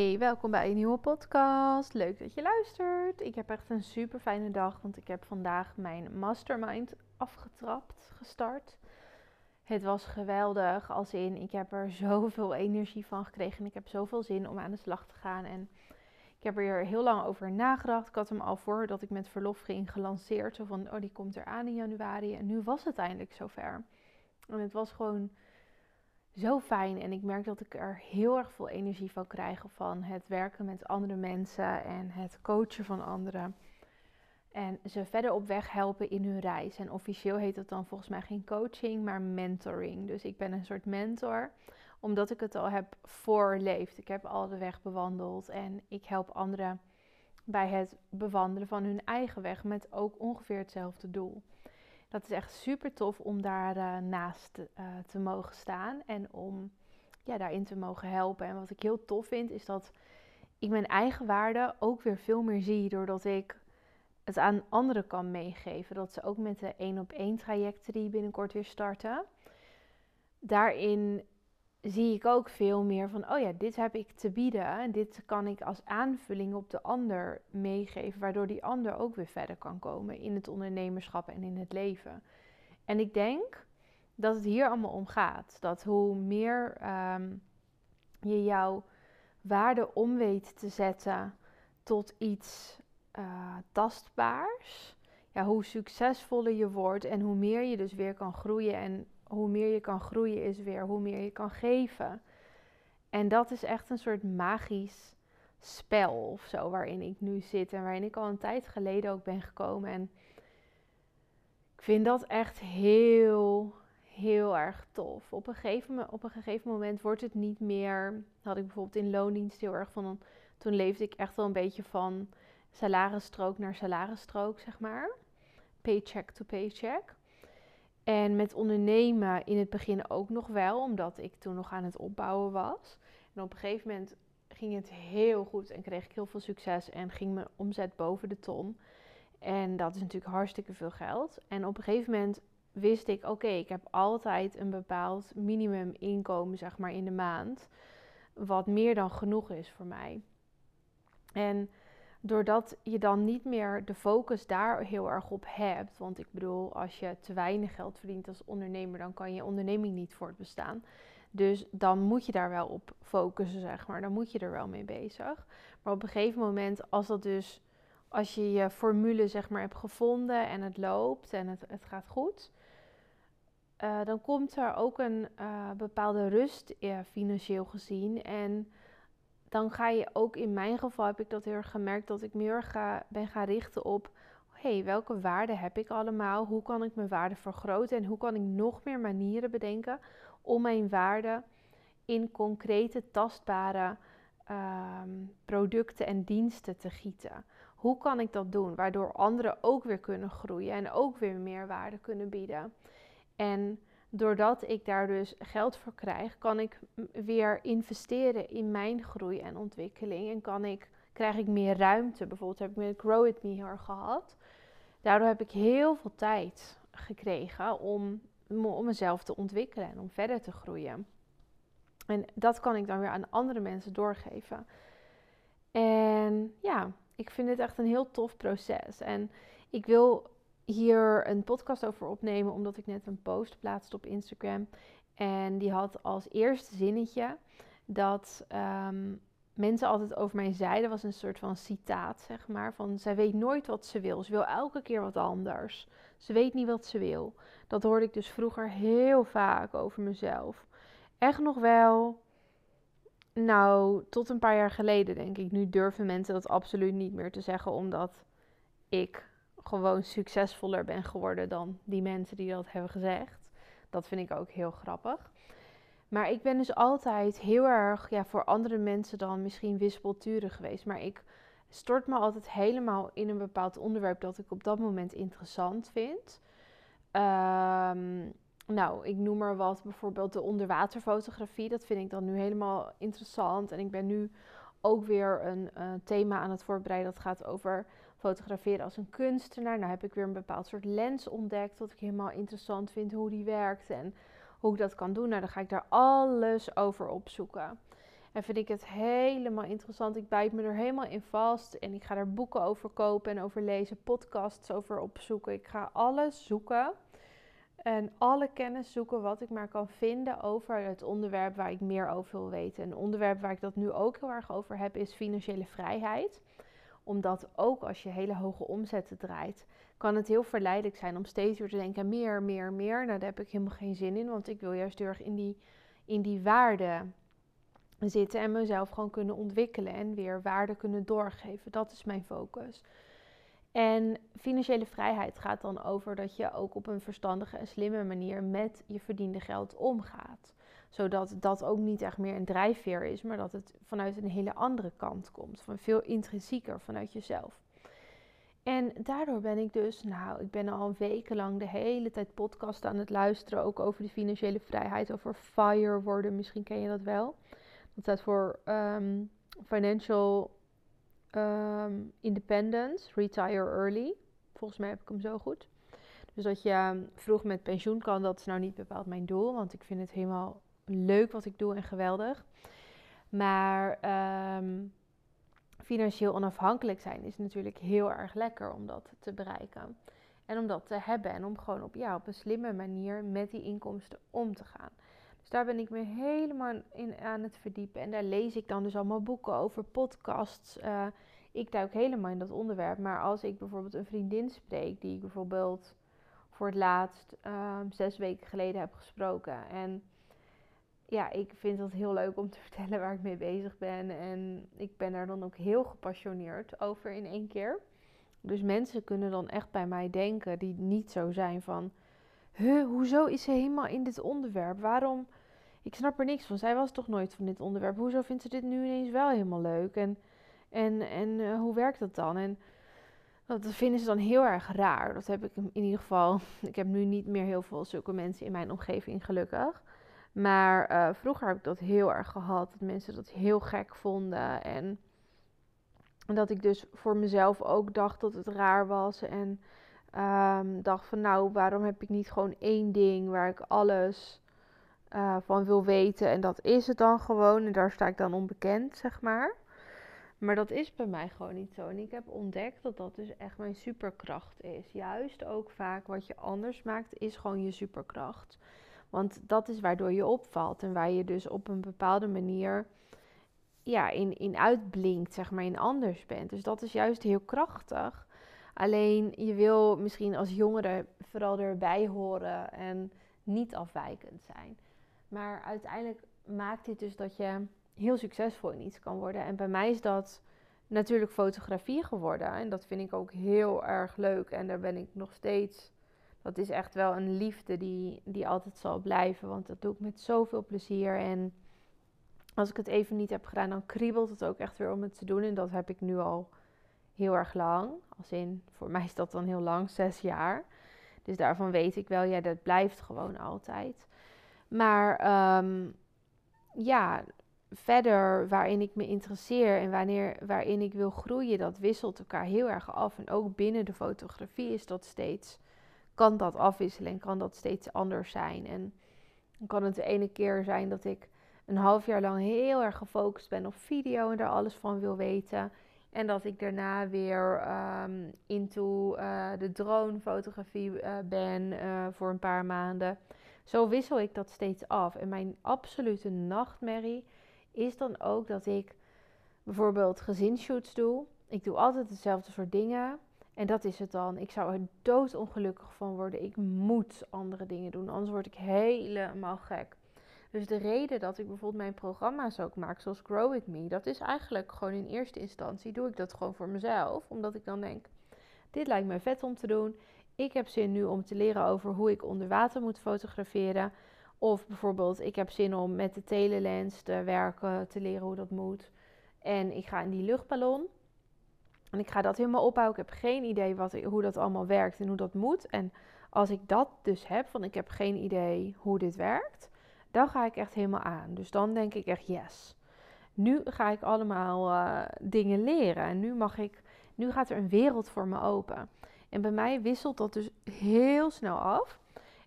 Hey, welkom bij een nieuwe podcast. Leuk dat je luistert. Ik heb echt een super fijne dag, want ik heb vandaag mijn mastermind afgetrapt, gestart. Het was geweldig, als in ik heb er zoveel energie van gekregen en ik heb zoveel zin om aan de slag te gaan. En ik heb er heel lang over nagedacht. Ik had hem al voordat ik met verlof ging gelanceerd. Zo van, oh die komt eraan in januari. En nu was het eindelijk zover. En het was gewoon zo fijn. En ik merk dat ik er heel erg veel energie van krijg. Van het werken met andere mensen en het coachen van anderen. En ze verder op weg helpen in hun reis. En officieel heet het dan volgens mij geen coaching, maar mentoring. Dus ik ben een soort mentor, omdat ik het al heb voorleefd. Ik heb al de weg bewandeld en ik help anderen bij het bewandelen van hun eigen weg met ook ongeveer hetzelfde doel dat is echt super tof om daar uh, naast uh, te mogen staan en om ja, daarin te mogen helpen. En wat ik heel tof vind, is dat ik mijn eigen waarde ook weer veel meer zie doordat ik het aan anderen kan meegeven. Dat ze ook met de één op één trajecten die binnenkort weer starten. Daarin zie ik ook veel meer van, oh ja, dit heb ik te bieden en dit kan ik als aanvulling op de ander meegeven, waardoor die ander ook weer verder kan komen in het ondernemerschap en in het leven. En ik denk dat het hier allemaal om gaat. Dat hoe meer ehm, je jouw waarde om weet te zetten tot iets uh, tastbaars, ja, hoe succesvoller je wordt en hoe meer je dus weer kan groeien en hoe meer je kan groeien is weer hoe meer je kan geven. En dat is echt een soort magisch spel of zo waarin ik nu zit en waarin ik al een tijd geleden ook ben gekomen. En ik vind dat echt heel, heel erg tof. Op een gegeven, op een gegeven moment wordt het niet meer, had ik bijvoorbeeld in loondienst heel erg van, toen leefde ik echt wel een beetje van salarisstrook naar salarisstrook, zeg maar. Paycheck to paycheck. En met ondernemen in het begin ook nog wel, omdat ik toen nog aan het opbouwen was. En op een gegeven moment ging het heel goed en kreeg ik heel veel succes en ging mijn omzet boven de ton. En dat is natuurlijk hartstikke veel geld. En op een gegeven moment wist ik, oké, ik heb altijd een bepaald minimum inkomen, zeg maar, in de maand. Wat meer dan genoeg is voor mij. En doordat je dan niet meer de focus daar heel erg op hebt. Want ik bedoel, als je te weinig geld verdient als ondernemer, dan kan je onderneming niet voortbestaan. Dus dan moet je daar wel op focussen, zeg maar. Dan moet je er wel mee bezig. Maar op een gegeven moment, als dat dus, als je je formule, zeg maar, hebt gevonden en het loopt en het, het gaat goed. Uh, dan komt er ook een uh, bepaalde rust uh, financieel gezien. En dan ga je ook in mijn geval heb ik dat heel erg gemerkt dat ik meer ga, ben gaan richten op hey, welke waarden heb ik allemaal? Hoe kan ik mijn waarde vergroten en hoe kan ik nog meer manieren bedenken om mijn waarde in concrete, tastbare ehm, producten en diensten te gieten? Hoe kan ik dat doen waardoor anderen ook weer kunnen groeien en ook weer meer waarde kunnen bieden? En doordat ik daar dus geld voor krijg, kan ik weer investeren in mijn groei en ontwikkeling. En kan ik, krijg ik meer ruimte. Bijvoorbeeld heb ik met Grow It Me heel gehad. Daardoor heb ik heel veel tijd gekregen om, om mezelf te ontwikkelen en om verder te groeien. En dat kan ik dan weer aan andere mensen doorgeven. En ja, ik vind dit echt een heel tof proces. En ik wil hier een podcast over opnemen, omdat ik net een post plaatste op Instagram. En die had als eerste zinnetje dat ehm, mensen altijd over mij zeiden, was een soort van citaat, zeg maar. Van zij weet nooit wat ze wil. Ze wil elke keer wat anders. Ze weet niet wat ze wil. Dat hoorde ik dus vroeger heel vaak over mezelf. Echt nog wel. Nou, tot een paar jaar geleden denk ik. Nu durven mensen dat absoluut niet meer te zeggen, omdat ik gewoon succesvoller ben geworden dan die mensen die dat hebben gezegd. Dat vind ik ook heel grappig. Maar ik ben dus altijd heel erg, ja, voor andere mensen dan misschien wispelturig geweest. Maar ik stort me altijd helemaal in een bepaald onderwerp dat ik op dat moment interessant vind. Ehm, nou, ik noem maar wat, bijvoorbeeld de onderwaterfotografie. Dat vind ik dan nu helemaal interessant. En ik ben nu ook weer een uh, thema aan het voorbereiden. Dat gaat over fotograferen als een kunstenaar. Nou heb ik weer een bepaald soort lens ontdekt. Wat ik helemaal interessant vind hoe die werkt en hoe ik dat kan doen. Nou, dan ga ik daar alles over opzoeken. En vind ik het helemaal interessant. Ik bijt me er helemaal in vast. En ik ga er boeken over kopen en over lezen, podcasts over opzoeken. Ik ga alles zoeken. En alle kennis zoeken wat ik maar kan vinden over het onderwerp waar ik meer over wil weten. Een onderwerp waar ik dat nu ook heel erg over heb is financiële vrijheid. Omdat ook als je hele hoge omzetten draait, kan het heel verleidelijk zijn om steeds weer te denken meer, meer, meer. Nou, daar heb ik helemaal geen zin in, want ik wil juist heel erg in die, in die waarde zitten en mezelf gewoon kunnen ontwikkelen en weer waarde kunnen doorgeven. Dat is mijn focus. En financiële vrijheid gaat dan over dat je ook op een verstandige en slimme manier met je verdiende geld omgaat. Zodat dat ook niet echt meer een drijfveer is, maar dat het vanuit een hele andere kant komt. Van veel intrinsieker vanuit jezelf. En daardoor ben ik dus, nou, ik ben al wekenlang de hele tijd podcast aan het luisteren. Ook over de financiële vrijheid, over FIRE worden. Misschien ken je dat wel. Dat staat voor um, Financial um, Independence, Retire Early. Volgens mij heb ik hem zo goed. Dus dat je ehm, vroeg met pensioen kan, dat is nou niet bepaald mijn doel. Want ik vind het helemaal leuk wat ik doe en geweldig. Maar um, financieel onafhankelijk zijn is natuurlijk heel erg lekker om dat te bereiken. En om dat te hebben en om gewoon op, ja, op een slimme manier met die inkomsten om te gaan. Dus daar ben ik me helemaal in aan het verdiepen. En daar lees ik dan dus allemaal boeken over, podcasts. Uh, ik duik helemaal in dat onderwerp. Maar als ik bijvoorbeeld een vriendin spreek, die ik bijvoorbeeld voor het laatst um, zes weken geleden heb gesproken. En ja, ik vind het heel leuk om te vertellen waar ik mee bezig ben. En ik ben daar dan ook heel gepassioneerd over in één keer. Dus mensen kunnen dan echt bij mij denken die niet zo zijn van... Huh, hoezo is ze helemaal in dit onderwerp? Waarom? Ik snap er niks van. Zij was toch nooit van dit onderwerp. Hoezo vindt ze dit nu ineens wel helemaal leuk? En, en, en uh, hoe werkt dat dan? En dat vinden ze dan heel erg raar. Dat heb ik in ieder geval... Ik heb nu niet meer heel veel zulke mensen in mijn omgeving, gelukkig. Maar uh, vroeger heb ik dat heel erg gehad. Dat mensen dat heel gek vonden. En dat ik dus voor mezelf ook dacht dat het raar was. En um, dacht van nou, waarom heb ik niet gewoon één ding waar ik alles uh, van wil weten. En dat is het dan gewoon. En daar sta ik dan onbekend, zeg maar. Maar dat is bij mij gewoon niet zo. En ik heb ontdekt dat dat dus echt mijn superkracht is. Juist ook vaak wat je anders maakt, is gewoon je superkracht. Want dat is waardoor je opvalt en waar je dus op een bepaalde manier ja, in, in uitblinkt, zeg maar, in anders bent. Dus dat is juist heel krachtig. Alleen je wil misschien als jongere vooral erbij horen en niet afwijkend zijn. Maar uiteindelijk maakt dit dus dat je heel succesvol in iets kan worden. En bij mij is dat natuurlijk fotografie geworden. En dat vind ik ook heel erg leuk. En daar ben ik nog steeds dat is echt wel een liefde die, die altijd zal blijven. Want dat doe ik met zoveel plezier. En als ik het even niet heb gedaan, dan kriebelt het ook echt weer om het te doen. En dat heb ik nu al heel erg lang. Als in, voor mij is dat dan heel lang, zes jaar. Dus daarvan weet ik wel, ja, dat blijft gewoon altijd. Maar um, ja, verder waarin ik me interesseer en wanneer, waarin ik wil groeien, dat wisselt elkaar heel erg af. En ook binnen de fotografie is dat steeds kan dat afwisselen en kan dat steeds anders zijn. En dan kan het de ene keer zijn dat ik een half jaar lang heel erg gefocust ben op video en daar alles van wil weten. En dat ik daarna weer um, into uh, de dronefotografie uh, ben uh, voor een paar maanden. Zo wissel ik dat steeds af. En mijn absolute nachtmerrie is dan ook dat ik bijvoorbeeld gezinsshoots doe. Ik doe altijd hetzelfde soort dingen. En dat is het dan. Ik zou er doodongelukkig van worden. Ik moet andere dingen doen, anders word ik helemaal gek. Dus de reden dat ik bijvoorbeeld mijn programma's ook maak, zoals Grow With Me, dat is eigenlijk gewoon in eerste instantie doe ik dat gewoon voor mezelf. Omdat ik dan denk, dit lijkt me vet om te doen. Ik heb zin nu om te leren over hoe ik onder water moet fotograferen. Of bijvoorbeeld, ik heb zin om met de telelens te werken, te leren hoe dat moet. En ik ga in die luchtballon. En ik ga dat helemaal opbouwen. Ik heb geen idee wat, hoe dat allemaal werkt en hoe dat moet. En als ik dat dus heb, van ik heb geen idee hoe dit werkt, dan ga ik echt helemaal aan. Dus dan denk ik echt yes. Nu ga ik allemaal uh, dingen leren en nu mag ik, nu gaat er een wereld voor me open. En bij mij wisselt dat dus heel snel af.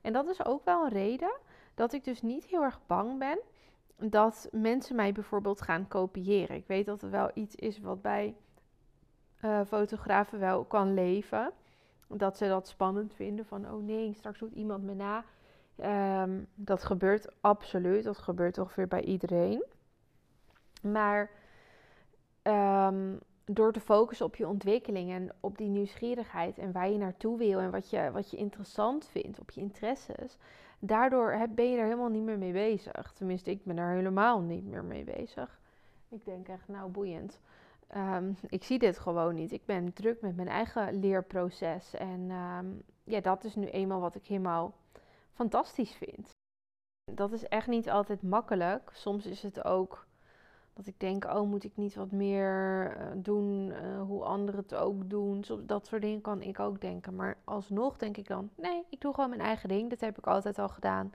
En dat is ook wel een reden dat ik dus niet heel erg bang ben dat mensen mij bijvoorbeeld gaan kopiëren. Ik weet dat het wel iets is wat bij uh, fotografen wel kan leven. Dat ze dat spannend vinden van, oh nee, straks doet iemand me na. Ehm, dat gebeurt absoluut, dat gebeurt ongeveer bij iedereen. Maar um, door te focussen op je ontwikkeling en op die nieuwsgierigheid en waar je naartoe wil en wat je, wat je interessant vindt, op je interesses, daardoor ben je er helemaal niet meer mee bezig. Tenminste, ik ben er helemaal niet meer mee bezig. Ik denk echt, nou boeiend. Ehm, ik zie dit gewoon niet. Ik ben druk met mijn eigen leerproces. En ehm, ja, dat is nu eenmaal wat ik helemaal fantastisch vind. Dat is echt niet altijd makkelijk. Soms is het ook dat ik denk, oh, moet ik niet wat meer eh, doen uh, hoe anderen het ook doen? dat soort dingen kan ik ook denken. Maar alsnog denk ik dan, nee, ik doe gewoon mijn eigen ding. Dat heb ik altijd al gedaan.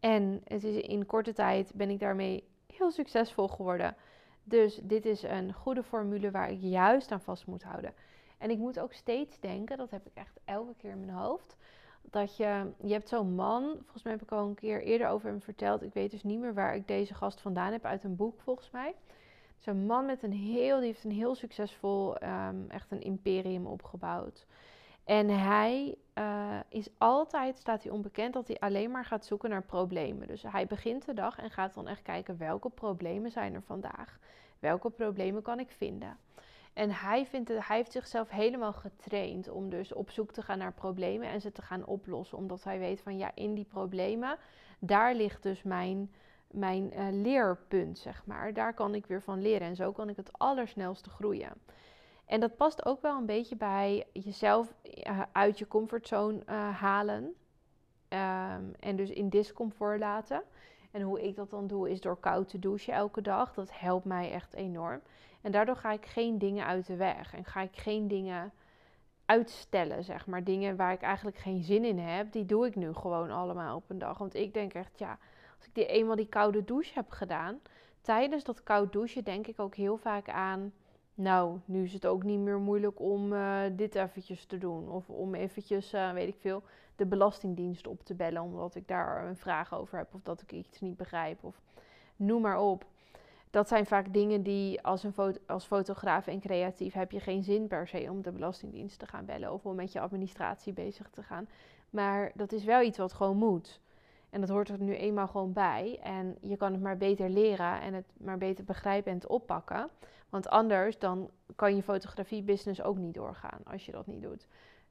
En het is in korte tijd ben ik daarmee heel succesvol geworden. Dus dit is een goede formule waar ik juist aan vast moet houden. En ik moet ook steeds denken, dat heb ik echt elke keer in mijn hoofd dat je, je hebt zo'n man, volgens mij heb ik al een keer eerder over hem verteld. Ik weet dus niet meer waar ik deze gast vandaan heb, uit een boek volgens mij. Zo'n man met een heel, die heeft een heel succesvol, um, echt een imperium opgebouwd. En hij uh, is altijd, staat hij onbekend, dat hij alleen maar gaat zoeken naar problemen. Dus hij begint de dag en gaat dan echt kijken welke problemen zijn er vandaag. Welke problemen kan ik vinden? En hij, vindt het, hij heeft zichzelf helemaal getraind om dus op zoek te gaan naar problemen en ze te gaan oplossen. Omdat hij weet van ja, in die problemen, daar ligt dus mijn, mijn uh, leerpunt, zeg maar. Daar kan ik weer van leren en zo kan ik het allersnelste groeien. En dat past ook wel een beetje bij jezelf uh, uit je comfortzone uh, halen. Um, en dus in discomfort laten. En hoe ik dat dan doe, is door koud te douchen elke dag. Dat helpt mij echt enorm. En daardoor ga ik geen dingen uit de weg. En ga ik geen dingen uitstellen, zeg maar. Dingen waar ik eigenlijk geen zin in heb, die doe ik nu gewoon allemaal op een dag. Want ik denk echt, ja, als ik die eenmaal die koude douche heb gedaan, tijdens dat koud douchen denk ik ook heel vaak aan, nou, nu is het ook niet meer moeilijk om uh, dit eventjes te doen. Of om eventjes, uh, weet ik veel, de Belastingdienst op te bellen, omdat ik daar een vraag over heb of dat ik iets niet begrijp. Of noem maar op dat zijn vaak dingen die als, een als fotograaf en creatief heb je geen zin per se om de Belastingdienst te gaan bellen of om met je administratie bezig te gaan. Maar dat is wel iets wat gewoon moet. En dat hoort er nu eenmaal gewoon bij. En je kan het maar beter leren en het maar beter begrijpen en het oppakken. Want anders dan kan je fotografie-business ook niet doorgaan als je dat niet doet.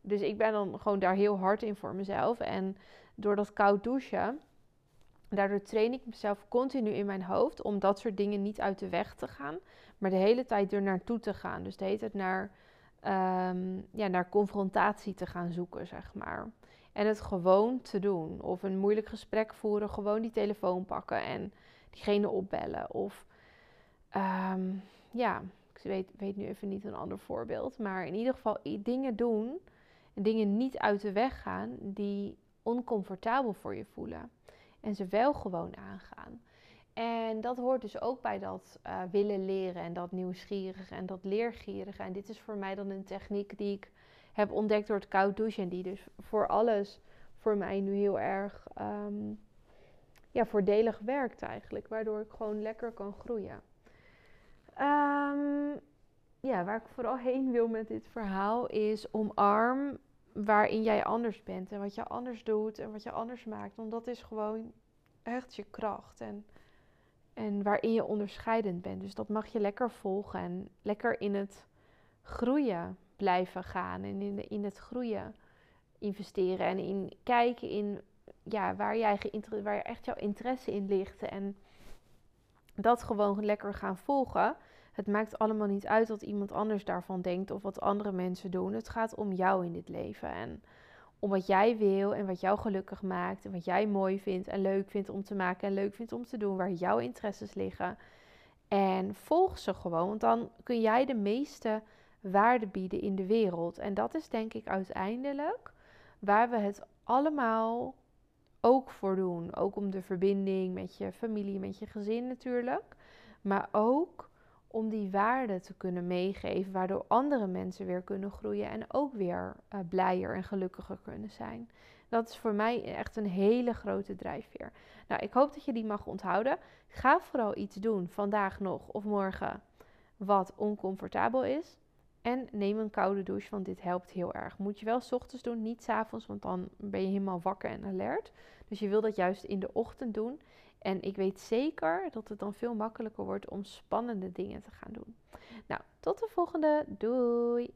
Dus ik ben dan gewoon daar heel hard in voor mezelf. En door dat koud douchen Daardoor train ik mezelf continu in mijn hoofd om dat soort dingen niet uit de weg te gaan, maar de hele tijd er naartoe te gaan. Dus de hele tijd naar, um, ja, naar confrontatie te gaan zoeken, zeg maar. En het gewoon te doen. Of een moeilijk gesprek voeren, gewoon die telefoon pakken en diegene opbellen. Of um, ja, ik weet, weet nu even niet een ander voorbeeld. Maar in ieder geval dingen doen en dingen niet uit de weg gaan die oncomfortabel voor je voelen en ze wel gewoon aangaan. En dat hoort dus ook bij dat uh, willen leren en dat nieuwsgierige en dat leergierige. En dit is voor mij dan een techniek die ik heb ontdekt door het koud douchen. En die dus voor alles voor mij nu heel erg um, ja, voordelig werkt eigenlijk. Waardoor ik gewoon lekker kan groeien. Um, ja, waar ik vooral heen wil met dit verhaal is omarm waarin jij anders bent en wat je anders doet en wat je anders maakt. Want dat is gewoon echt je kracht en, en waarin je onderscheidend bent. Dus dat mag je lekker volgen en lekker in het groeien blijven gaan en in, in het groeien investeren en in kijken in ja, waar, jij waar echt jouw interesse in ligt en dat gewoon lekker gaan volgen. Het maakt allemaal niet uit wat iemand anders daarvan denkt of wat andere mensen doen. Het gaat om jou in dit leven. En om wat jij wil en wat jou gelukkig maakt. En wat jij mooi vindt en leuk vindt om te maken en leuk vindt om te doen. Waar jouw interesses liggen. En volg ze gewoon, want dan kun jij de meeste waarde bieden in de wereld. En dat is denk ik uiteindelijk waar we het allemaal ook voor doen. Ook om de verbinding met je familie, met je gezin natuurlijk. Maar ook om die waarde te kunnen meegeven, waardoor andere mensen weer kunnen groeien en ook weer uh, blijer en gelukkiger kunnen zijn. Dat is voor mij echt een hele grote drijfveer. Nou, ik hoop dat je die mag onthouden. Ga vooral iets doen vandaag nog of morgen wat oncomfortabel is. En neem een koude douche, want dit helpt heel erg. Moet je wel s ochtends doen, niet s avonds, want dan ben je helemaal wakker en alert. Dus je wil dat juist in de ochtend doen. En ik weet zeker dat het dan veel makkelijker wordt om spannende dingen te gaan doen. Nou, tot de volgende. Doei!